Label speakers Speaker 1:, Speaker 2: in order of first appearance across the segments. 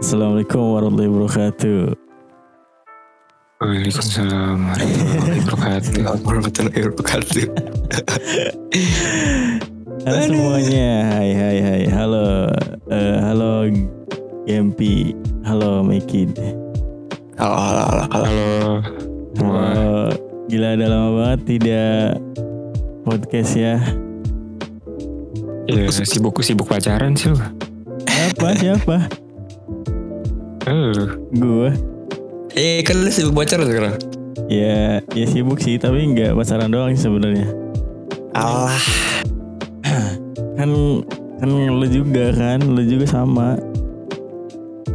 Speaker 1: Assalamualaikum warahmatullahi wabarakatuh.
Speaker 2: Waalaikumsalam warahmatullahi wabarakatuh.
Speaker 3: warahmatullahi wabarakatuh.
Speaker 1: Halo semuanya, hai hai hai, halo, Eh, halo Gempi, halo Mekid.
Speaker 3: Halo, halo, halo, halo.
Speaker 2: Halo semua.
Speaker 1: Halo, gila udah lama banget tidak podcast ya.
Speaker 2: Ya sibuk sibuk pacaran sih lu.
Speaker 1: Apa siapa?
Speaker 2: Lu.
Speaker 1: Gue.
Speaker 3: Eh, kan lu sibuk pacaran sekarang?
Speaker 1: Ya, ya sibuk sih, tapi nggak pacaran doang sih sebenarnya.
Speaker 3: Allah.
Speaker 1: Kan kan lu juga kan, lu juga sama.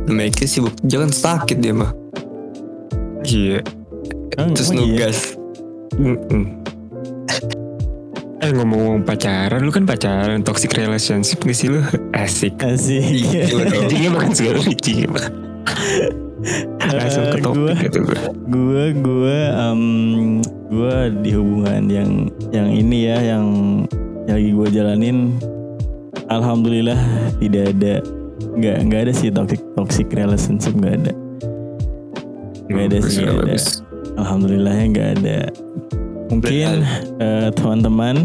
Speaker 3: Make sibuk. Jangan sakit dia mah.
Speaker 2: Iya.
Speaker 1: Emang-
Speaker 3: Terus
Speaker 1: iya?
Speaker 3: nugas.
Speaker 2: Mm-mm. Eh ngomong-ngomong pacaran, lu kan pacaran toxic relationship gak sih lu? Asik.
Speaker 1: Asik.
Speaker 3: Iya, dong.
Speaker 2: Intinya bukan segala Pak. Langsung ke
Speaker 1: Eh,
Speaker 2: topik
Speaker 1: gua-
Speaker 2: gitu gue.
Speaker 1: gue gue em, gue di hubungan yang yang ini ya yang yang lagi gue jalanin alhamdulillah tidak ada nggak nggak ada sih toxic toxic relationship nggak ada. Nggak ada sih nggak ada. alhamdulillahnya nggak ada. Mungkin eh, teman-teman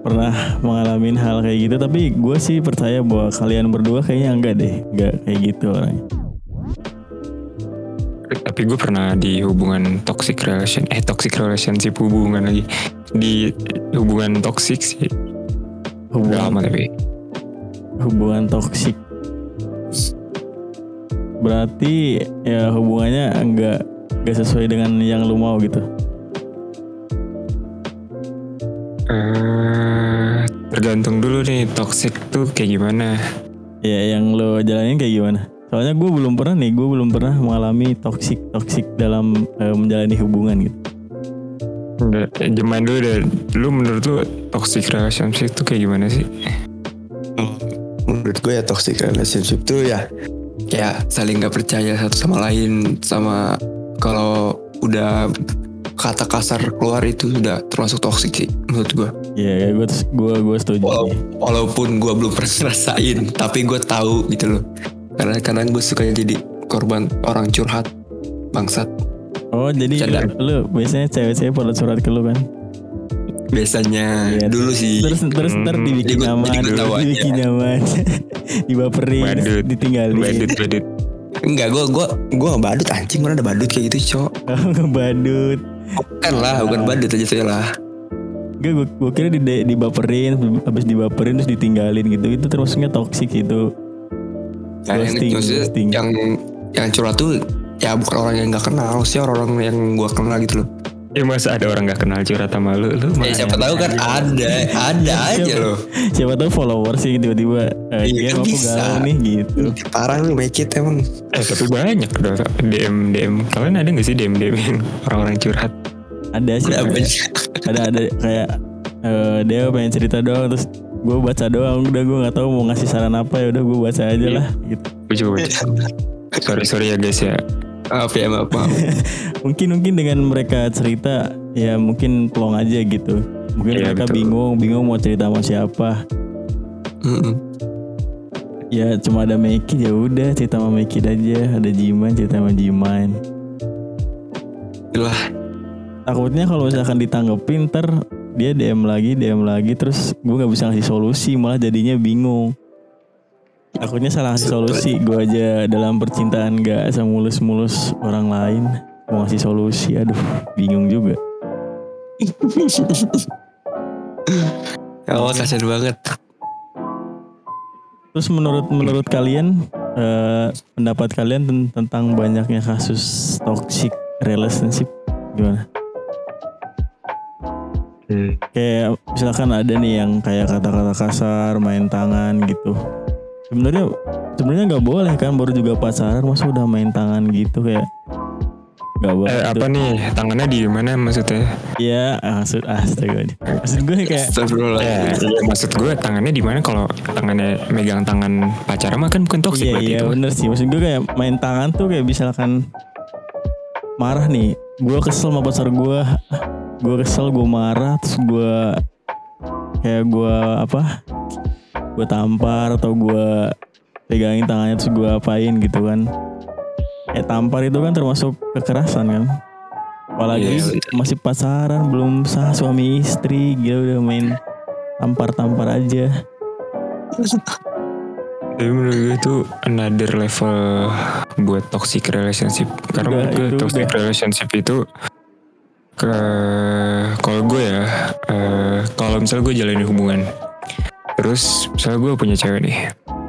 Speaker 1: pernah mengalami hal kayak gitu tapi gue sih percaya bahwa kalian berdua kayaknya enggak deh nggak kayak gitu orangnya
Speaker 2: Tapi gue pernah di hubungan toxic relation, eh toxic relationship hubungan lagi di hubungan toxic sih. Udah
Speaker 1: hubungan
Speaker 2: lama tapi.
Speaker 1: hubungan toksik berarti ya hubungannya enggak enggak sesuai dengan yang lu mau gitu
Speaker 2: Eh, tergantung dulu nih toxic tuh kayak gimana.
Speaker 1: ya yang lu jalanin kayak gimana soalnya gue belum pernah nih gue belum pernah mengalami toksik toksik dalam eh, menjalani hubungan gitu
Speaker 2: Udah, eh, zaman dulu deh. Lu menurut lu toxic relationship tuh kayak gimana sih?
Speaker 3: Menurut gue ya toxic relationship tuh ya ya saling nggak percaya satu sama lain sama kalau udah kata kasar keluar itu sudah termasuk toxic sih menurut gue.
Speaker 1: ya gue gue gue setuju
Speaker 3: Walau- walaupun gue belum pernah ngerasain tapi gue tahu gitu loh karena kadang gue suka jadi korban orang curhat bangsat.
Speaker 1: Oh jadi
Speaker 3: Canda.
Speaker 1: lu biasanya cewek-cewek pada surat ke lu kan?
Speaker 3: Biasanya
Speaker 1: Iya,
Speaker 3: dulu sih.
Speaker 1: Terus terus ntar
Speaker 2: Hmm,
Speaker 1: dibikin nyaman dibikin nyaman dibaperin
Speaker 2: Badut.
Speaker 1: ditinggalin.
Speaker 2: Badut, badut.
Speaker 3: enggak gue gue gue nggak badut anjing. Mana ada badut kayak gitu cok?
Speaker 1: Oh, ngebadut
Speaker 3: bukan lah bukan badut aja saya lah.
Speaker 1: Gak, gue, gue kira di, dibaperin, habis dibaperin terus ditinggalin gitu. Itu termasuknya toxic gitu.
Speaker 3: Yang,
Speaker 1: Ghosting,
Speaker 3: maksudnya
Speaker 1: ghosting.
Speaker 3: yang yang curhat tuh ya bukan orang yang nggak kenal sih orang-orang yang gue kenal gitu loh
Speaker 2: Ya masa ada orang gak kenal curhat sama lu? Lu mah
Speaker 3: siapa tahu kan ada ada aja
Speaker 1: Siapa-
Speaker 3: loh
Speaker 1: Siapa tahu follower sih tiba-tiba eh,
Speaker 3: Iya,
Speaker 1: dia
Speaker 3: kan
Speaker 1: aku
Speaker 3: bisa.
Speaker 1: galau nih gitu.
Speaker 3: parah lu make it emang
Speaker 2: Eh tapi banyak udah DM DM kalian ada gak sih DM DM yang orang-orang curhat?
Speaker 1: Ada sih. Ada
Speaker 3: banyak.
Speaker 1: ada, ada kayak eh, dia pengen cerita doang terus gue baca doang udah gue nggak tahu mau ngasih saran apa ya udah gue baca aja lah gitu.
Speaker 2: Gue juga baca. sorry sorry ya guys ya.
Speaker 3: maaf ya maaf maaf
Speaker 1: Mungkin mungkin dengan mereka cerita ya mungkin plong aja gitu. Mungkin
Speaker 2: Iya,
Speaker 1: mereka
Speaker 2: betul.
Speaker 1: bingung bingung mau cerita sama siapa.
Speaker 3: Mm-mm.
Speaker 1: Ya cuma ada Mekid ya udah cerita sama Mekid aja. Ada Jiman cerita sama Jiman.
Speaker 3: lah
Speaker 1: Takutnya kalau misalkan ditanggepin ntar dia DM lagi DM lagi terus gue nggak bisa ngasih solusi malah jadinya bingung. Takutnya salah ngasih solusi gue aja dalam percintaan gak semulus-mulus orang lain mau ngasih solusi aduh bingung juga.
Speaker 3: Allah kasian banget
Speaker 1: Terus menurut menurut kalian eh, pendapat kalian ten- tentang banyaknya kasus toxic relationship gimana?
Speaker 2: Hmm.
Speaker 1: Kayak misalkan ada nih yang kayak kata-kata kasar, main tangan gitu. Sebenarnya sebenarnya nggak boleh kan baru juga pacaran masa udah main tangan gitu kayak nggak boleh.
Speaker 2: Eh apa nih tangannya di mana maksudnya?
Speaker 1: Ya maksud astaga maksud gue kayak
Speaker 2: Ya, iya, maksud gue tangannya di mana kalau tangannya megang tangan pacaran mah kan bukan toxic
Speaker 1: Iya iya
Speaker 2: itu.
Speaker 1: bener sih Maksud gue kayak main tangan tuh kayak misalkan Marah nih Gue kesel sama pacar gue Gue kesel gue marah Terus gue Kayak gue apa Gue tampar atau gue pegangin tangannya terus gue apain gitu kan kayak tampar itu kan termasuk kekerasan kan apalagi
Speaker 3: Iya, betul.
Speaker 1: masih pacaran belum sah suami istri gitu udah main tampar-tampar aja
Speaker 2: Tapi menurut gue itu another level buat toxic relationship. Karena menurut gue
Speaker 1: itu
Speaker 2: toxic
Speaker 1: udah.
Speaker 2: relationship itu kalau gue ya, eh, kalau misalnya gue jalanin hubungan, terus misalnya gue punya cewek nih,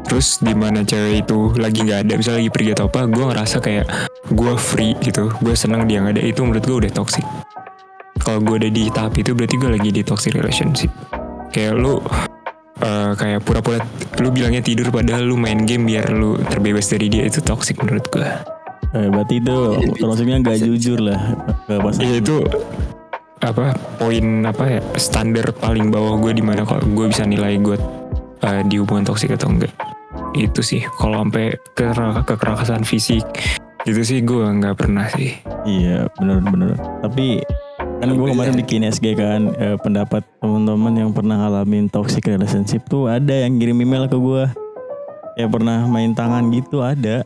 Speaker 2: terus di mana cewek itu lagi nggak ada, misalnya lagi pergi atau apa, gue ngerasa kayak gue free gitu, gue senang dia nggak ada, itu menurut gue udah toxic. Kalau gue ada di tahap itu berarti gue lagi di toxic relationship. Kayak lu eh, kayak pura-pura lu bilangnya tidur padahal lu main game biar lu terbebas dari dia itu toxic menurut gue.
Speaker 1: Eh, berarti itu termasuknya gak jujur lah ke pasangan
Speaker 2: Iya itu apa poin apa ya standar paling bawah gue di mana kalau gue bisa nilai gue eh, di hubungan toksik atau enggak. Itu sih kalau sampai ke kekerasan fisik gitu sih gue nggak pernah sih.
Speaker 1: Iya bener-bener Tapi kan gue kemarin bikin SG kan eh, Pendapat teman-teman yang pernah ngalamin toxic relationship tuh Ada yang kirim email ke gue Yang pernah main tangan gitu ada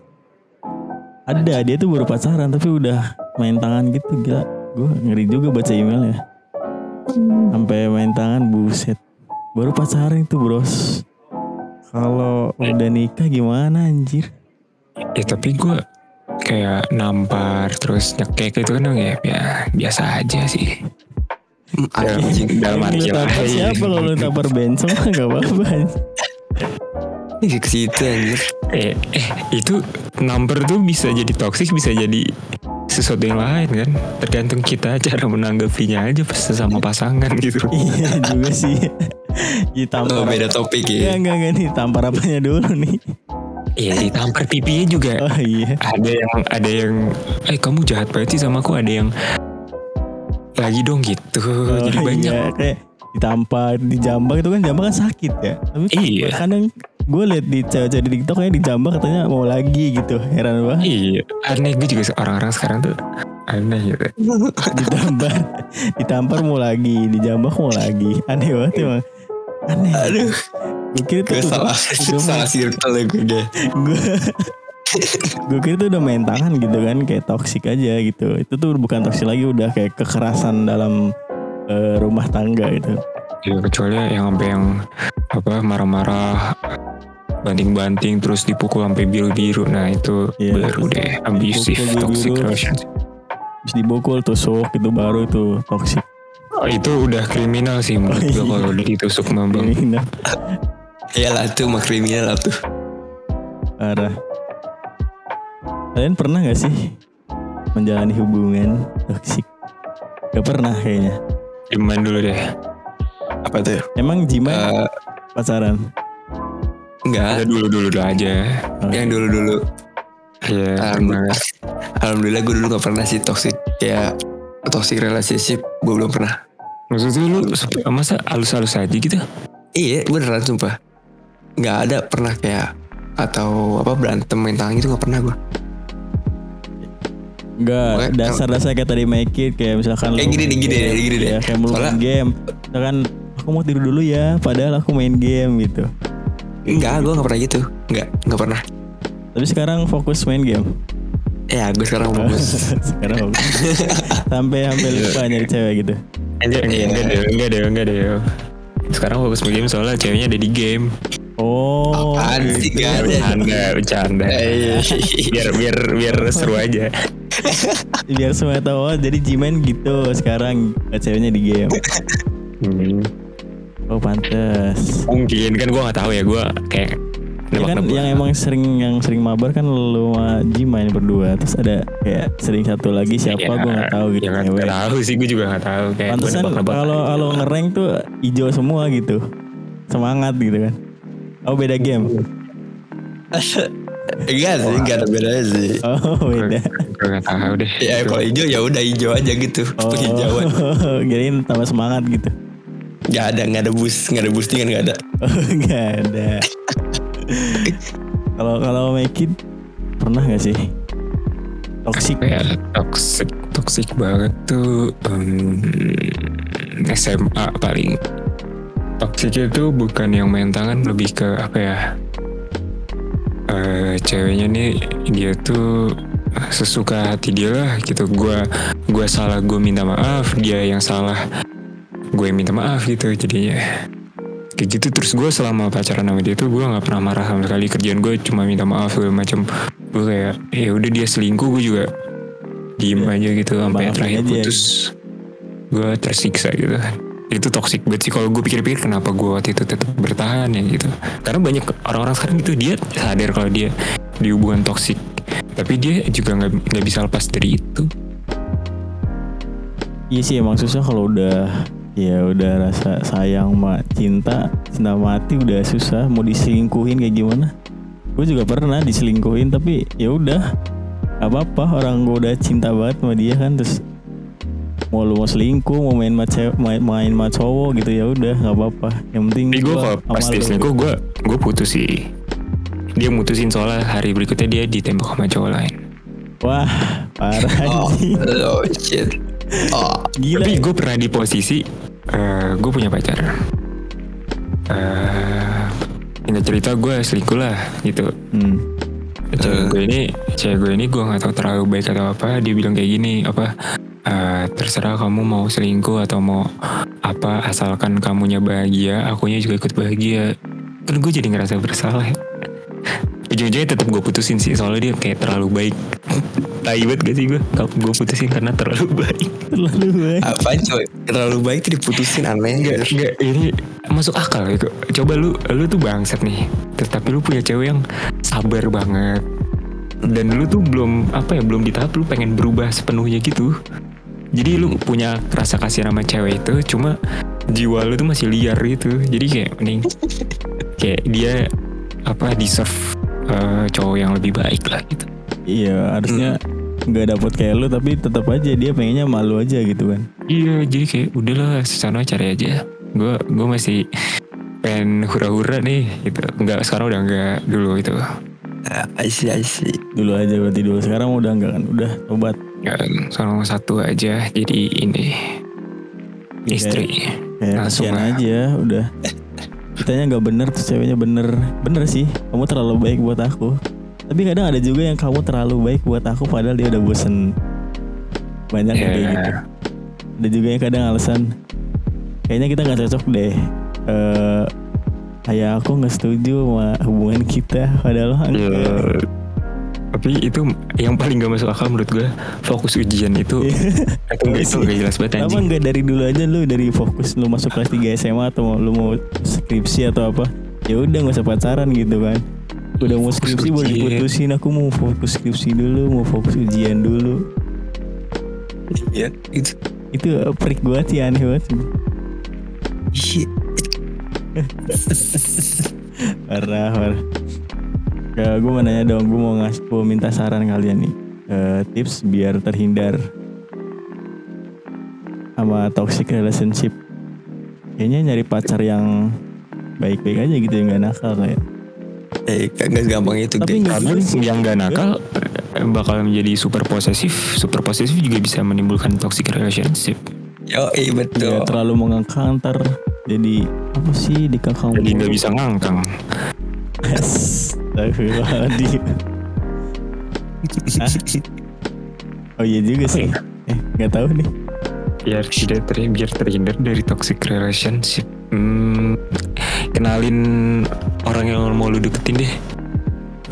Speaker 1: Ada dia tuh baru pacaran Tapi udah main tangan gitu Gila. Gue ngeri juga baca emailnya. Sampai main tangan buset. Baru pacaran itu bros. Kalau udah nikah gimana anjir?
Speaker 2: Ya tapi gue kayak nampar terus nyekek itu kan ya, ya biasa aja sih.
Speaker 3: Anjing.
Speaker 2: dalam arti lain.
Speaker 1: siapa kalau lu tampar benson? Mah gak apa-apa
Speaker 3: ke situ anjir.
Speaker 2: eh, eh itu number tuh bisa jadi toxic bisa jadi sesuatu yang lain kan tergantung kita cara menanggapinya aja pas sama pasangan gitu
Speaker 1: Iya juga sih.
Speaker 3: Oh,
Speaker 1: Ditampar.
Speaker 3: beda topik
Speaker 1: Iya
Speaker 3: ya.
Speaker 1: enggak enggak nih tampar apanya dulu nih.
Speaker 2: iya ditampar pipinya juga
Speaker 1: Oh iya.
Speaker 2: ada yang ada yang eh kamu jahat banget sih sama aku ada yang lagi dong gitu
Speaker 1: Oh,
Speaker 2: jadi banyak
Speaker 1: Iya, kayak ditampar, dijambak itu kan jambak kan sakit ya. Tapi
Speaker 2: Iya.
Speaker 1: kadang gue liat di cewek-cewek di TikTok kayak dijambak katanya mau lagi gitu. Heran banget.
Speaker 2: iya aneh gue juga orang-orang sekarang tuh aneh gitu
Speaker 1: Ditampar, ditampar mau lagi, dijambak mau lagi. Aneh banget emang. Aneh.
Speaker 3: Aduh,
Speaker 1: Gue kira tuh
Speaker 3: salah
Speaker 1: udah
Speaker 3: salah circle ya gue deh.
Speaker 1: gue gue kira itu udah main tangan gitu kan kayak toksik aja gitu itu tuh bukan toksik lagi udah kayak kekerasan dalam eh, rumah tangga gitu.
Speaker 2: Ya kecuali yang sampai yang apa marah-marah banting-banting terus dipukul sampai biru-biru nah itu
Speaker 1: Iya.
Speaker 2: baru deh abusive
Speaker 1: Dipukul
Speaker 2: toxic relationship.
Speaker 1: terus dibukul tusuk itu baru itu toksik
Speaker 2: Oh, itu udah kriminal sih menurut gue kalau udah ditusuk mambang.
Speaker 1: kriminal.
Speaker 3: Iyalah tuh mah kriminal lah tuh.
Speaker 1: parah. Kalian pernah gak sih menjalani hubungan toksik gak pernah kayaknya
Speaker 2: Cuman dulu deh.
Speaker 3: Apa tuh?
Speaker 1: emang Jima
Speaker 3: Eh,
Speaker 1: pacaran
Speaker 3: enggak,
Speaker 2: Ada dulu-dulu dulu aja.
Speaker 3: yang dulu-dulu.
Speaker 2: Iya.
Speaker 3: Alhamdulillah, Alhamdulillah gue dulu gak pernah sih toxic kayak toxic relationship gue belum pernah.
Speaker 2: Maksudnya lu masa halus-halus aja gitu?
Speaker 3: Iya beneran sumpah nggak ada pernah kayak atau apa berantem main tangan gitu nggak pernah gue.
Speaker 1: Enggak, dasar-dasar kayak tadi make it kayak misalkan
Speaker 3: Kayak gini nih,
Speaker 1: main
Speaker 3: gini
Speaker 1: game,
Speaker 3: deh, gini deh.
Speaker 1: ya, kayak mau main
Speaker 3: Soalnya-
Speaker 1: game. Misalkan aku mau tidur dulu ya, padahal aku main game gitu.
Speaker 3: Enggak gue nggak pernah gitu. Nggak nggak pernah.
Speaker 1: Tapi sekarang fokus main game.
Speaker 3: Ya gue sekarang fokus.
Speaker 1: sekarang fokus. sampai sampai lupa nyari cewek gitu.
Speaker 2: Enggak,
Speaker 3: Iya.
Speaker 2: enggak deh, enggak deh, enggak deh. Sekarang fokus game soalnya ceweknya ada di game.
Speaker 1: Oh.
Speaker 3: Apaan sih gak ada.
Speaker 2: Bercanda, bercanda.
Speaker 3: Iya.
Speaker 2: Biar biar biar seru aja.
Speaker 1: Biar semua tahu oh, jadi Jimen gitu sekarang ceweknya di game.
Speaker 2: Hmm.
Speaker 1: Oh pantes.
Speaker 2: Mungkin kan gue nggak tahu ya gue kayak
Speaker 1: Ya kan yang emang sering yang sering mabar kan lu sama Jimen berdua terus ada kayak sering satu lagi siapa
Speaker 2: Ya,
Speaker 1: gue nggak tahu gitu
Speaker 2: Ya nggak tahu sih, gue juga nggak tahu kayak.
Speaker 1: Pantesan kalau kalau ngerank tuh hijau semua gitu. Semangat gitu kan. Oh beda game.
Speaker 3: Enggak sih, enggak ada bedanya sih.
Speaker 1: Oh beda.
Speaker 2: gue nggak tahu deh.
Speaker 3: Ya kalau hijau ya udah hijau aja gitu.
Speaker 1: Oh,
Speaker 3: Penghijauan.
Speaker 1: kirain tambah semangat gitu.
Speaker 3: Gak ada, gak ada boost, gak ada boostingan gak ada.
Speaker 1: Oh nggak ada. Kalau kalau make it pernah nggak sih? Toxic.
Speaker 2: kayak toxic toxic banget tuh em, SMA paling toxic itu bukan yang main tangan lebih ke apa ya ceweknya nih dia tuh sesuka hati dia lah gitu. Gua gua salah gue minta maaf. Dia yang salah gue yang minta maaf gitu jadinya. Kayak gitu terus gue selama pacaran sama dia tuh gue nggak pernah marah sama sekali. Kerjaan gue cuma minta maaf segala macam. Gue kayak ya udah dia selingkuh gue juga diem aja gitu sampai terakhir putus. Gue tersiksa gitu itu toxic banget sih. Kalau gue pikir-pikir kenapa gue waktu itu tetap bertahan ya gitu. Karena banyak orang-orang sekarang gitu dia sadar kalau dia di hubungan toxic. Tapi dia juga nggak nggak bisa lepas dari itu.
Speaker 1: Iya sih emang susah kalau udah ya udah rasa sayang sama cinta cinta mati udah susah. Mau diselingkuhin kayak gimana? Gue juga pernah diselingkuhin tapi ya udah gak apa-apa. Orang gue udah cinta banget sama dia kan terus mau lu mau selingkuh mau main sama cewek main, main sama cowok gitu ya udah nggak apa-apa yang penting
Speaker 2: gue
Speaker 1: gua
Speaker 2: kalau
Speaker 1: sama
Speaker 2: pas dia
Speaker 1: lu.
Speaker 2: selingkuh gue gue putus sih dia mutusin soalnya hari berikutnya dia ditembak sama cowok lain
Speaker 1: wah parah
Speaker 3: Oh, oh shit. Oh,
Speaker 1: gila
Speaker 2: Tapi gue pernah di posisi gue punya pacar. Eh Ingat cerita gue selingkuh lah gitu.
Speaker 1: hmm.
Speaker 2: Cewek gue ini, cewek gue ini gue nggak tahu terlalu baik atau apa. Dia bilang kayak gini apa? Eh, terserah kamu mau selingkuh atau mau apa asalkan kamunya bahagia, akunya juga ikut bahagia. Kan gue jadi ngerasa bersalah. ya. Ujung-ujungnya tetap gue putusin sih soalnya dia kayak terlalu baik. Tai banget gak sih gue? Kalau gue putusin karena terlalu baik.
Speaker 1: terlalu baik
Speaker 3: apa coy? Terlalu baik tuh diputusin aneh.
Speaker 2: Enggak, enggak ini masuk akal gitu. Coba lu lu tuh bangsat nih. Tetapi lu punya cewek yang sabar banget. Dan lu tuh belum apa ya, belum di tahap lu pengen berubah sepenuhnya gitu. Jadi lu punya rasa kasih sama cewek itu cuma jiwa lu tuh masih liar gitu. Jadi kayak mending kayak dia apa deserve eh, cowok yang lebih baik lah gitu.
Speaker 1: iya harusnya nggak dapet kayak lu tapi tetap aja dia pengennya malu aja gitu kan
Speaker 2: Iya, jadi kayak udahlah sana cari aja. Gue gue masih pengen hura-hura nih gitu. Enggak sekarang udah enggak dulu itu.
Speaker 3: Ah, I see, I see.
Speaker 1: dulu aja berarti dulu sekarang udah enggak kan udah tobat
Speaker 2: Kan sekarang satu aja jadi ini istri.
Speaker 1: kayak
Speaker 2: Langsung
Speaker 1: kasihan
Speaker 2: lah.
Speaker 1: aja udah. Kitanya nggak bener terus ceweknya bener. Bener sih kamu terlalu baik buat aku. Tapi kadang ada juga yang kamu terlalu baik buat aku padahal dia udah bosen. Banyak yang kayak
Speaker 2: Ya.
Speaker 1: gitu ada juga yang kadang alasan kayaknya kita nggak cocok deh eh kayak aku nggak setuju sama hubungan kita padahal
Speaker 2: Ya,
Speaker 1: enggak
Speaker 2: tapi itu yang paling gak masuk akal menurut gue fokus ujian itu itu enggak itu enggak jelas banget anjing.
Speaker 1: nggak dari dulu aja lu dari fokus lu masuk kelas 3 SMA atau lu mau skripsi atau apa? Ya udah nggak usah pacaran gitu kan. Udah mau skripsi
Speaker 2: ujian.
Speaker 1: diputusin aku mau fokus skripsi dulu, mau fokus ujian dulu.
Speaker 3: Iya, itu.
Speaker 1: Itu perik banget sih aneh banget. sih.
Speaker 3: Iya.
Speaker 1: Parah, parah. Ya, gue mau nanya dong, gue mau ngasih, gue minta saran kalian nih. Eh, tips biar terhindar sama toxic relationship. Kayaknya nyari pacar yang baik-baik aja gitu yang gak nakal kayak.
Speaker 3: Eh, gak gampang itu,
Speaker 1: Tapi
Speaker 2: Karena
Speaker 1: juga sih.
Speaker 2: yang gak nakal eh, bakal menjadi super posesif. Super posesif juga bisa menimbulkan toxic relationship.
Speaker 3: Yo, eh,
Speaker 1: Ya,
Speaker 3: betul.
Speaker 1: terlalu mengangkang ntar jadi apa sih dikangkang
Speaker 2: Jadi nggak bisa ngangkang.
Speaker 1: Astagfirullahaladzim. Oh iya juga sih. Eh, nggak tahu nih.
Speaker 2: biar tidak ter biar terhindar dari toxic relationship hmm, kenalin orang yang mau lu deketin deh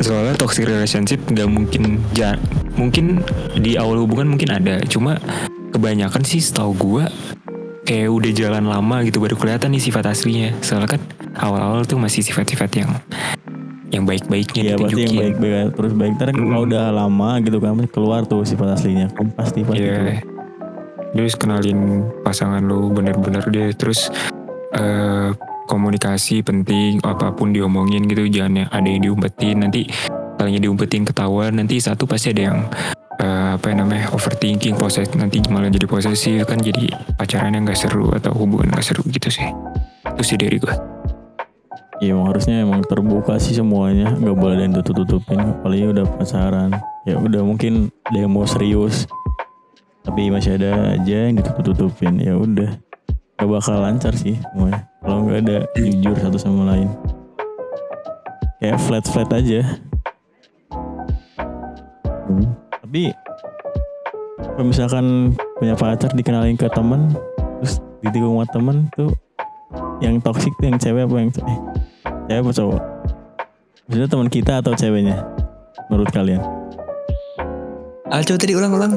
Speaker 2: soalnya toxic relationship nggak mungkin ja mungkin di awal hubungan mungkin ada cuma kebanyakan sih setahu gua kayak udah jalan lama gitu baru kelihatan nih sifat aslinya soalnya kan awal-awal tuh masih sifat-sifat yang yang baik-baiknya
Speaker 1: Iya pasti yang
Speaker 2: ditunjukin.
Speaker 1: baik-baik terus baik. Ntar kalau
Speaker 2: Mm.
Speaker 1: udah lama gitu kan keluar tuh sifat aslinya. Kan Pasti pasti.
Speaker 2: Iya.
Speaker 1: keluar.
Speaker 2: Terus kenalin pasangan lu bener-bener deh. Terus eh, komunikasi penting. Apa pun diomongin gitu. Jangan yang ada yang diumpetin. Nanti kalinya diumpetin ketahuan. Nanti satu pasti ada yang eh, apa yang namanya overthinking, proses nanti malah jadi posesif kan jadi pacarannya nggak seru atau hubungan nggak seru gitu sih. Itu sih dari gue.
Speaker 1: Iya emang harusnya emang terbuka sih semuanya. Nggak boleh ada yang tutup-tutupin. Apalagi udah pacaran. Ya udah mungkin mau serius. Tapi masih ada aja yang ditutup-tutupin. Ya udah. Gak bakal lancar sih semuanya. Kalau nggak ada jujur satu sama lain. Kayak flat-flat aja. Tapi kalau misalkan punya pacar dikenalin ke temen terus ditikung sama temen tuh yang toksik tuh yang cewek apa yang eh, cewek apa cowok? Maksudnya teman kita atau ceweknya? Menurut kalian?
Speaker 3: Ah coba tadi ulang-ulang.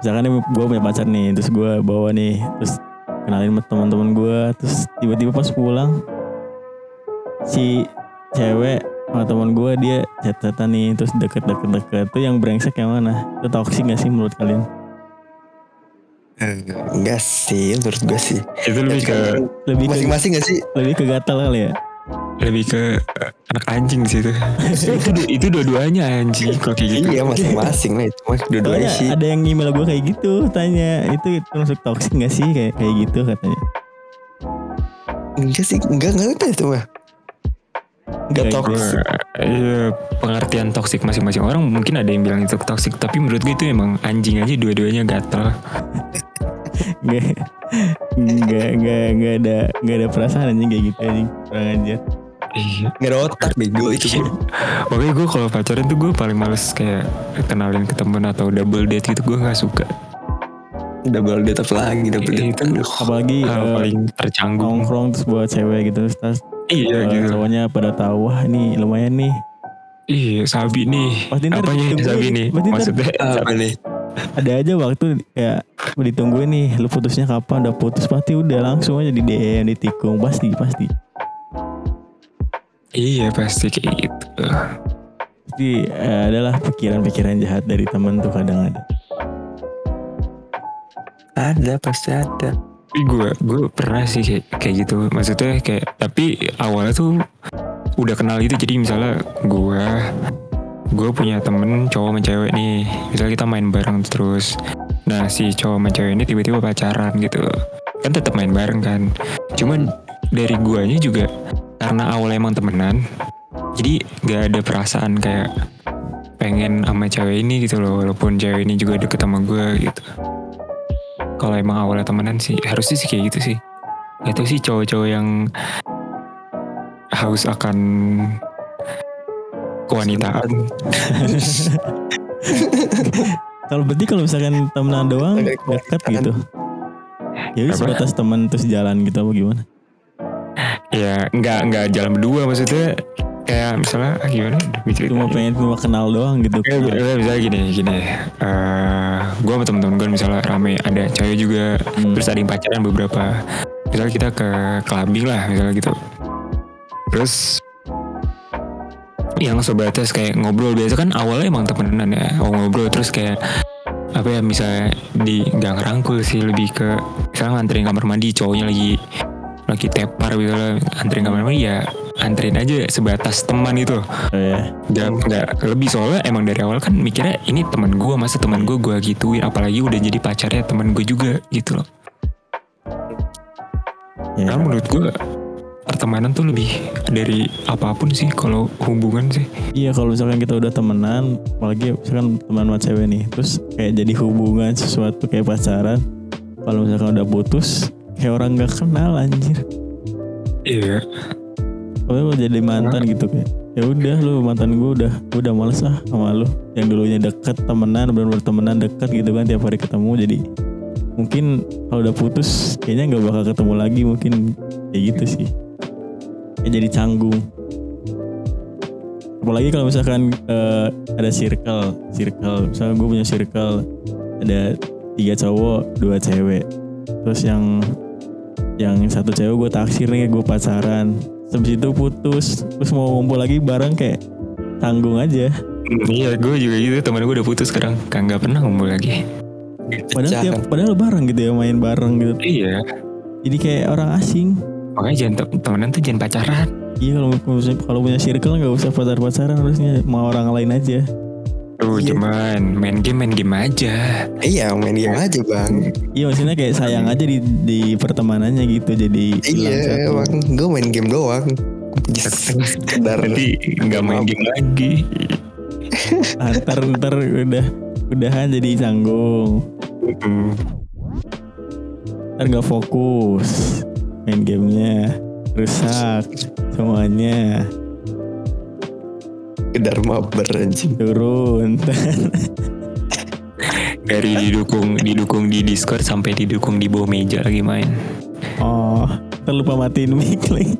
Speaker 1: Misalkan gue punya pacar nih, terus gue bawa nih, terus kenalin sama teman-teman gue, terus tiba-tiba pas pulang si cewek sama teman gue dia chat-chatan nih, terus deket-deket deket tuh yang brengsek yang mana? Itu toksik gak sih menurut kalian?
Speaker 3: Enggak sih, menurut gue sih.
Speaker 2: Itu lebih ke
Speaker 1: Lebih ke,
Speaker 3: Masing-masing gak sih?
Speaker 1: lebih ke gatal kali ya?
Speaker 2: Lebih ke eh, anak anjing situ. itu du- itu dua-duanya anjing kalau kayak gitu.
Speaker 3: Iya masing-masing lah itu dua-duanya sih.
Speaker 1: ada yang email gue kayak gitu, tanya itu termasuk toksik gak sih kayak kayak gitu katanya?
Speaker 3: Enggak sih, enggak enggak itu itu mah. Enggak toxic.
Speaker 2: Iya, pengertian toksik masing-masing orang mungkin ada yang bilang itu toksik tapi menurut gue itu emang anjing aja dua-duanya gatel.
Speaker 1: Nggak, nggak, nggak, nggak ada, nggak ada perasaan anjing kayak gitu anjing, kurang aja.
Speaker 2: Iya.
Speaker 3: Enggak ada otak bego itu
Speaker 2: Iya. Makanya gue kalau pacaran tuh gue paling males kayak kenalin ke temen atau double date gitu gue nggak suka.
Speaker 3: Double date apa lagi double date.
Speaker 2: Itu
Speaker 1: Apalagi eh,
Speaker 2: paling tercanggung.
Speaker 1: nongkrong terus buat cewek gitu terus
Speaker 2: Iya
Speaker 1: eh,
Speaker 2: gitu.
Speaker 1: cowoknya pada tahu wah ini lumayan nih
Speaker 2: Iya sabi nih.
Speaker 1: Pasti ntar
Speaker 2: Apanya
Speaker 1: ditungguin.
Speaker 2: sabi nih?
Speaker 1: Pasti
Speaker 2: Maksudnya
Speaker 3: Apa nih?
Speaker 1: ada aja waktu kayak ditungguin nih lu putusnya kapan udah putus pasti udah langsung aja di DM ditikung pasti pasti
Speaker 2: Iya pasti kayak gitu.
Speaker 1: pasti eh, adalah pikiran-pikiran jahat dari temen tuh kadang ada
Speaker 3: Ada pasti ada.
Speaker 2: Tapi gue gue pernah sih kayak kayak gitu. Maksudnya kayak tapi awalnya tuh udah kenal gitu. Jadi misalnya gue gue punya temen cowok sama cewek nih. Misalnya kita main bareng terus. Nah si cowok sama cewek ini tiba-tiba pacaran gitu. Kan tetap main bareng kan. Cuman dari guanya juga karena awalnya emang temenan. Jadi gak ada perasaan kayak pengen sama cewek ini gitu loh. Walaupun cewek ini juga deket sama gue gitu. Kalau emang awalnya temenan sih harusnya sih kayak gitu sih. Tau sih cowok-cowok yang haus akan kewanitaan.
Speaker 1: Kalau berarti kalau misalkan temenan doang dekat gitu. Ya sebatas teman terus jalan gitu apa gimana
Speaker 2: ya nggak nggak jalan berdua maksudnya. Kayak misalnya ah, gimana?
Speaker 1: Cuma pengen cuma kenal doang gitu.
Speaker 2: Ya, ya, misalnya gini gini. Eh gue sama temen-temen gue misalnya rame ada cewek juga.
Speaker 1: Hmm.
Speaker 2: terus ada yang pacaran beberapa. Misalnya kita ke clubbing lah misalnya gitu. Terus yang sobates kayak ngobrol. Biasa kan awalnya emang temenan ya oh, ngobrol. Terus kayak apa ya misalnya di nggak ngerangkul sih lebih ke misalnya nganterin kamar mandi cowoknya lagi lagi tepar misalnya anterin kamar mandi ya anterin aja sebatas teman itu
Speaker 1: Oh, ya.
Speaker 2: nggak nggak lebih soalnya emang dari awal kan mikirnya ini teman gue masa teman gue gue gituin? Apalagi udah jadi pacarnya teman gue juga gitu loh.
Speaker 1: Ya.
Speaker 2: karena menurut gue pertemanan tuh lebih dari apa pun sih kalau hubungan sih.
Speaker 1: Iya kalau misalkan kita udah temenan Apalagi misalkan teman sama cewek nih Terus kayak jadi hubungan sesuatu kayak pacaran Kalau misalkan udah putus Kayak orang gak kenal anjir.
Speaker 2: Iya.
Speaker 1: Pokoknya jadi mantan gitu kayak ya udah lu mantan gue udah gue udah males ah sama lu. Yang dulunya deket temenan benar-benar temenan deket gitu kan tiap hari ketemu. Jadi mungkin kalau udah putus kayaknya nggak bakal ketemu lagi mungkin. Kayak gitu sih. Kayak jadi canggung. Apalagi kalau misalkan eh, ada circle circle. Misalnya gue punya circle ada tiga cowok dua cewek. Terus yang yang satu cewek gue taksir nih gue pacaran. Habis itu putus. Terus mau ngumpul lagi bareng kayak tanggung aja.
Speaker 2: Iya gue juga gitu. Teman gue udah putus sekarang. Kan nggak pernah ngumpul lagi.
Speaker 1: Padahal tiap padahal bareng gitu ya main bareng gitu.
Speaker 2: Iya.
Speaker 1: Jadi kayak orang asing.
Speaker 2: Makanya jangan te- temenan tuh jangan pacaran.
Speaker 1: Iya kalau kalau punya circle nggak usah pacar pacaran harusnya mau orang lain aja
Speaker 2: tuh
Speaker 3: Iya.
Speaker 2: cuman main game main game aja
Speaker 3: Iya main game aja bang.
Speaker 1: iya maksudnya kayak sayang aja di di pertemanannya gitu jadi
Speaker 3: Iya bang. Gue main game doang.
Speaker 2: Nanti nggak main game lagi
Speaker 1: Ah, ntar udah udahan jadi canggung ntar nggak fokus main gamenya rusak semuanya
Speaker 3: Sekedar mabar anjing.
Speaker 1: turun
Speaker 2: dari didukung didukung di Discord sampai didukung di bawah meja lagi main.
Speaker 1: Oh, terlupa matiin mic lagi.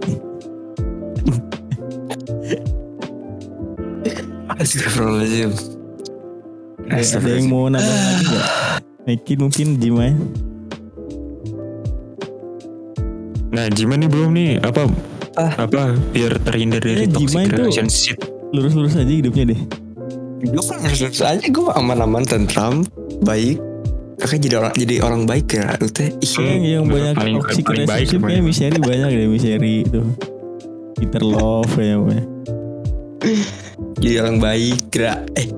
Speaker 3: Astagfirullahaladzim.
Speaker 1: Ada yang mau nambah lagi nggak? Naikin mungkin Jimai.
Speaker 2: Nah, Jiman nih belum nih apa apa biar terhindar dari
Speaker 1: Eh,
Speaker 2: toxic relationship.
Speaker 1: Lurus-lurus aja hidupnya deh.
Speaker 3: Gue kan lurus aja gue aman-aman tentram, baik. Kakak jadi orang jadi orang baik ya, lu teh. Ih,
Speaker 1: Yang, yang
Speaker 2: bener,
Speaker 1: banyak
Speaker 2: paling-
Speaker 1: toxic
Speaker 2: paling baik
Speaker 1: relationship kayak Misery banyak deh Misery itu. Peter Love ya pokoknya.
Speaker 3: jadi orang baik, gerak. Eh,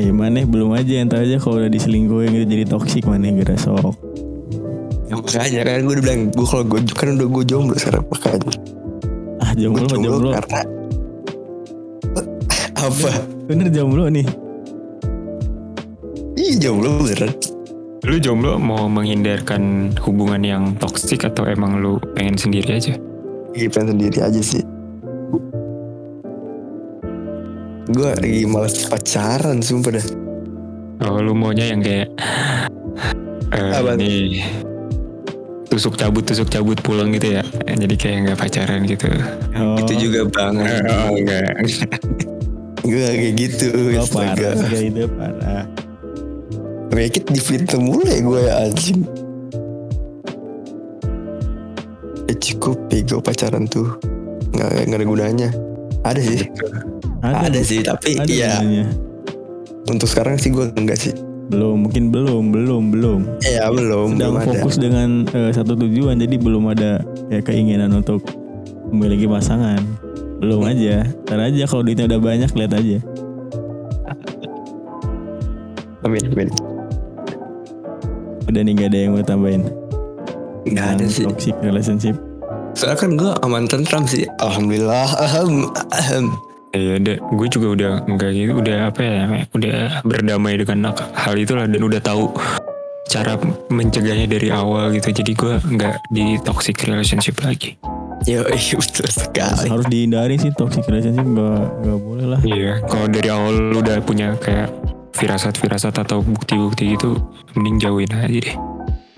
Speaker 1: Eh mana belum aja entar aja kalau udah diselingkuhin gitu jadi toxic mana gara sok.
Speaker 3: ya makanya kan gue udah bilang gue kalau gue kan udah gue jomblo sekarang makanya.
Speaker 1: Ah jomblo mah jomblo.
Speaker 3: karena apa?
Speaker 1: Bener jomblo nih.
Speaker 3: Iya jomblo beneran.
Speaker 2: Lu jomblo mau menghindarkan hubungan yang toksik atau emang lu pengen sendiri aja?
Speaker 3: Iya pengen sendiri aja sih. Gue lagi males pacaran sumpah dah.
Speaker 2: Oh, lu maunya yang kayak eh
Speaker 3: Apa?
Speaker 2: ini tusuk cabut tusuk cabut pulang gitu ya. Jadi kayak nggak pacaran gitu.
Speaker 1: Oh,
Speaker 3: Itu juga banget.
Speaker 2: Oh, enggak.
Speaker 3: Gue kayak gitu.
Speaker 1: Oh, parah kayak itu parah.
Speaker 3: Make it di Flinter mulu ya gue ya anjing. Ya cukup bego pacaran tuh. Nggak, nggak ada gunanya. Ada sih. Ada, sih tapi
Speaker 1: ada
Speaker 3: ya
Speaker 1: gunanya.
Speaker 3: untuk sekarang sih gue enggak sih.
Speaker 1: Belum, mungkin belum, belum, belum.
Speaker 3: Ya belum,
Speaker 1: Sedang
Speaker 3: belum ada.
Speaker 1: fokus dengan eh, satu tujuan, jadi belum ada ya keinginan untuk memiliki pasangan. Belum aja. Ntar aja kalau duitnya udah banyak lihat aja.
Speaker 3: Amin, amin.
Speaker 1: Udah nih gak ada yang mau tambahin.
Speaker 3: Nggak ada sih.
Speaker 1: Toxic relationship.
Speaker 3: Soalnya kan gue aman tentram sih. Alhamdulillah. Ahem, ahem.
Speaker 2: Iya, udah, gue juga udah enggak gitu, udah apa ya, udah berdamai dengan hal itulah dan udah tahu cara mencegahnya dari awal gitu. Jadi gue nggak di toxic relationship lagi.
Speaker 3: Yo, iya betul sekali.
Speaker 1: Harus dihindari sih toxic relationship gak, gak boleh lah.
Speaker 2: Iya, kalau dari awal lu udah punya kayak firasat-firasat atau bukti-bukti gitu, mending jauhin aja deh.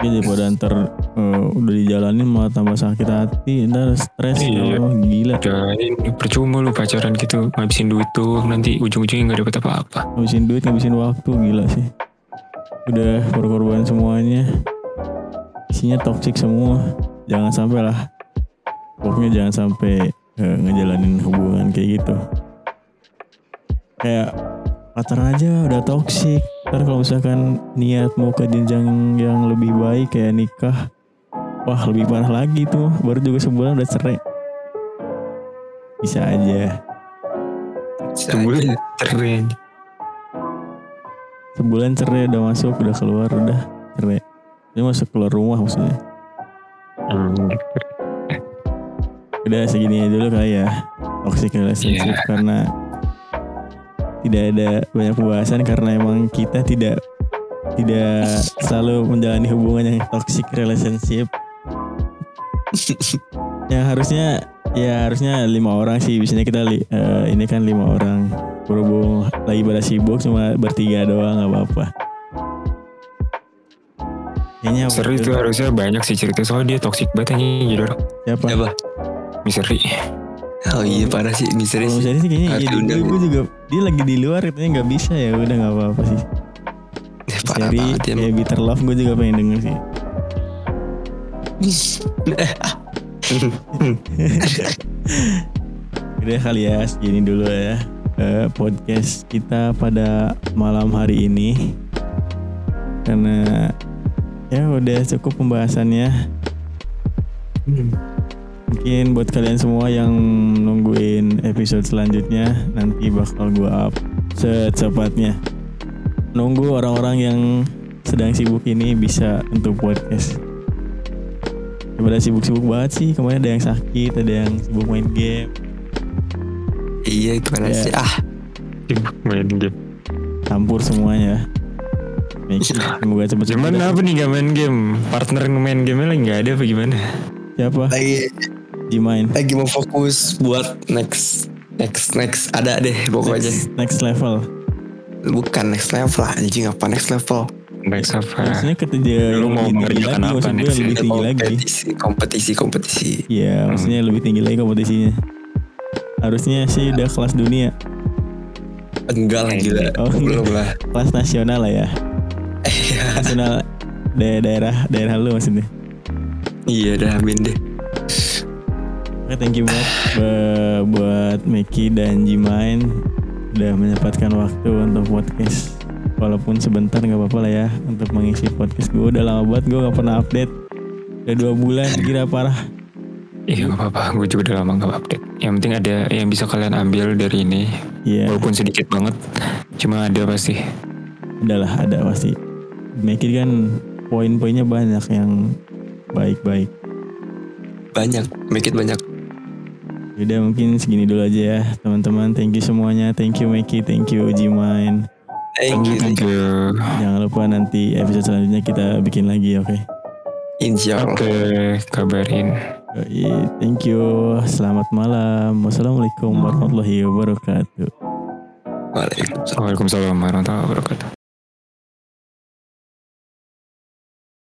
Speaker 1: Jadi daripada ntar eh, udah dijalanin malah tambah sakit hati, ntar stres,
Speaker 2: Iya.
Speaker 1: oh, gila.
Speaker 2: Jalanin percuma lu pacaran gitu, ngabisin duit tuh, nanti ujung-ujungnya nggak dapet apa-apa.
Speaker 1: Ngabisin duit, ngabisin waktu, gila sih. Udah berkorban semuanya. Isinya toxic semua. Jangan sampai lah. Pokoknya jangan sampai eh, ngejalanin hubungan kayak gitu. Kayak pacaran aja udah toxic. Ntar kalau misalkan niat mau ke jenjang yang lebih baik kayak nikah. Wah lebih parah lagi tuh. Baru juga sebulan udah cerai. Bisa aja.
Speaker 2: Sebulan cerai.
Speaker 1: Sebulan cerai udah masuk, udah keluar, udah cerai. Dia masuk keluar rumah maksudnya.
Speaker 2: Hmm,
Speaker 1: Udah segini aja dulu kali ya. Toxic relationship
Speaker 2: Iya.
Speaker 1: karena tidak ada banyak pembahasan karena emang kita tidak tidak selalu menjalani hubungan yang toxic relationship. yang harusnya ya harusnya lima orang sih biasanya kita li- eh, ini kan lima orang berhubung lagi pada sibuk cuma bertiga doang nggak apa-apa kayaknya
Speaker 2: Seru itu harusnya banyak sih cerita soalnya dia toxic banget anjing jadi orang
Speaker 1: siapa
Speaker 3: Siapa?
Speaker 2: Misteri.
Speaker 3: Oh iya parah sih misteri
Speaker 1: Kalau
Speaker 3: sih.
Speaker 1: misalnya sih kayaknya
Speaker 3: Harus
Speaker 1: iya, gue,
Speaker 3: diundang
Speaker 1: gue juga dia lagi di luar katanya nggak bisa ya udah nggak apa-apa sih. Seri
Speaker 3: banget ya.
Speaker 1: kayak Bitter Love gue juga pengen denger sih. Udah kali ya segini dulu ya eh, podcast kita pada malam hari ini karena ya udah cukup pembahasannya. Mungkin buat kalian semua yang nungguin episode selanjutnya nanti bakal gue up secepatnya. Nunggu orang-orang yang sedang sibuk ini bisa untuk podcast. Daripada sibuk-sibuk banget sih kemarin ada yang sakit, ada yang sibuk main game,
Speaker 3: Iya gimana
Speaker 1: Ya.
Speaker 3: sih? Ah
Speaker 2: Sibuk main game.
Speaker 1: campur semuanya. Make it, Semoga cepet-cepet.
Speaker 2: Cuman apa nih gak main game? Partner main game lagi gak ada apa gimana?
Speaker 1: Siapa?
Speaker 3: lagi
Speaker 1: Jimain.
Speaker 3: lagi mau fokus buat next next next ada deh pokoknya.
Speaker 1: Next, next level.
Speaker 3: bukan next level anjing apa next level
Speaker 2: Next apa?
Speaker 1: Maksudnya ketika
Speaker 2: Lu mau mengerjakan
Speaker 1: lagi,
Speaker 2: apa next
Speaker 1: lebih tinggi lagi.
Speaker 3: kompetisi kompetisi kompetisi
Speaker 1: Iya, maksudnya lebih tinggi lagi kompetisinya. Harusnya sih udah kelas dunia,
Speaker 3: enggak lah gila
Speaker 1: Oh,
Speaker 3: belum lah
Speaker 1: kelas nasional lah ya.
Speaker 3: Iya.
Speaker 1: Nasional da- daerah daerah lu maksudnya.
Speaker 3: iya dah amin deh
Speaker 1: Oke, thank you banget bu- buat Meki dan Jimain udah menyempatkan waktu untuk podcast. Walaupun sebentar nggak apa-apa lah ya untuk mengisi podcast gue udah lama banget gue nggak pernah update. Udah dua bulan gila parah.
Speaker 2: Iya gak apa-apa, gue juga udah lama gak update. Yang penting ada yang bisa kalian ambil dari ini.
Speaker 1: Iya,
Speaker 2: Walaupun sedikit banget, cuma ada pasti.
Speaker 1: adalah ada pasti. Meki kan poin-poinnya banyak yang baik-baik.
Speaker 3: banyak make it banyak
Speaker 1: Udah mungkin segini dulu aja ya teman-teman. Thank you semuanya. Thank you Meki, thank you Jimain.
Speaker 3: thank you
Speaker 2: Thank you.
Speaker 1: Jangan lupa nanti episode selanjutnya kita bikin lagi oke.
Speaker 3: insya Allah
Speaker 2: Oke, kabarin.
Speaker 1: Yoi, Thank you. Selamat malam. Wassalamualaikum warahmatullahi wabarakatuh.
Speaker 2: Waalaikumsalam warahmatullahi wabarakatuh.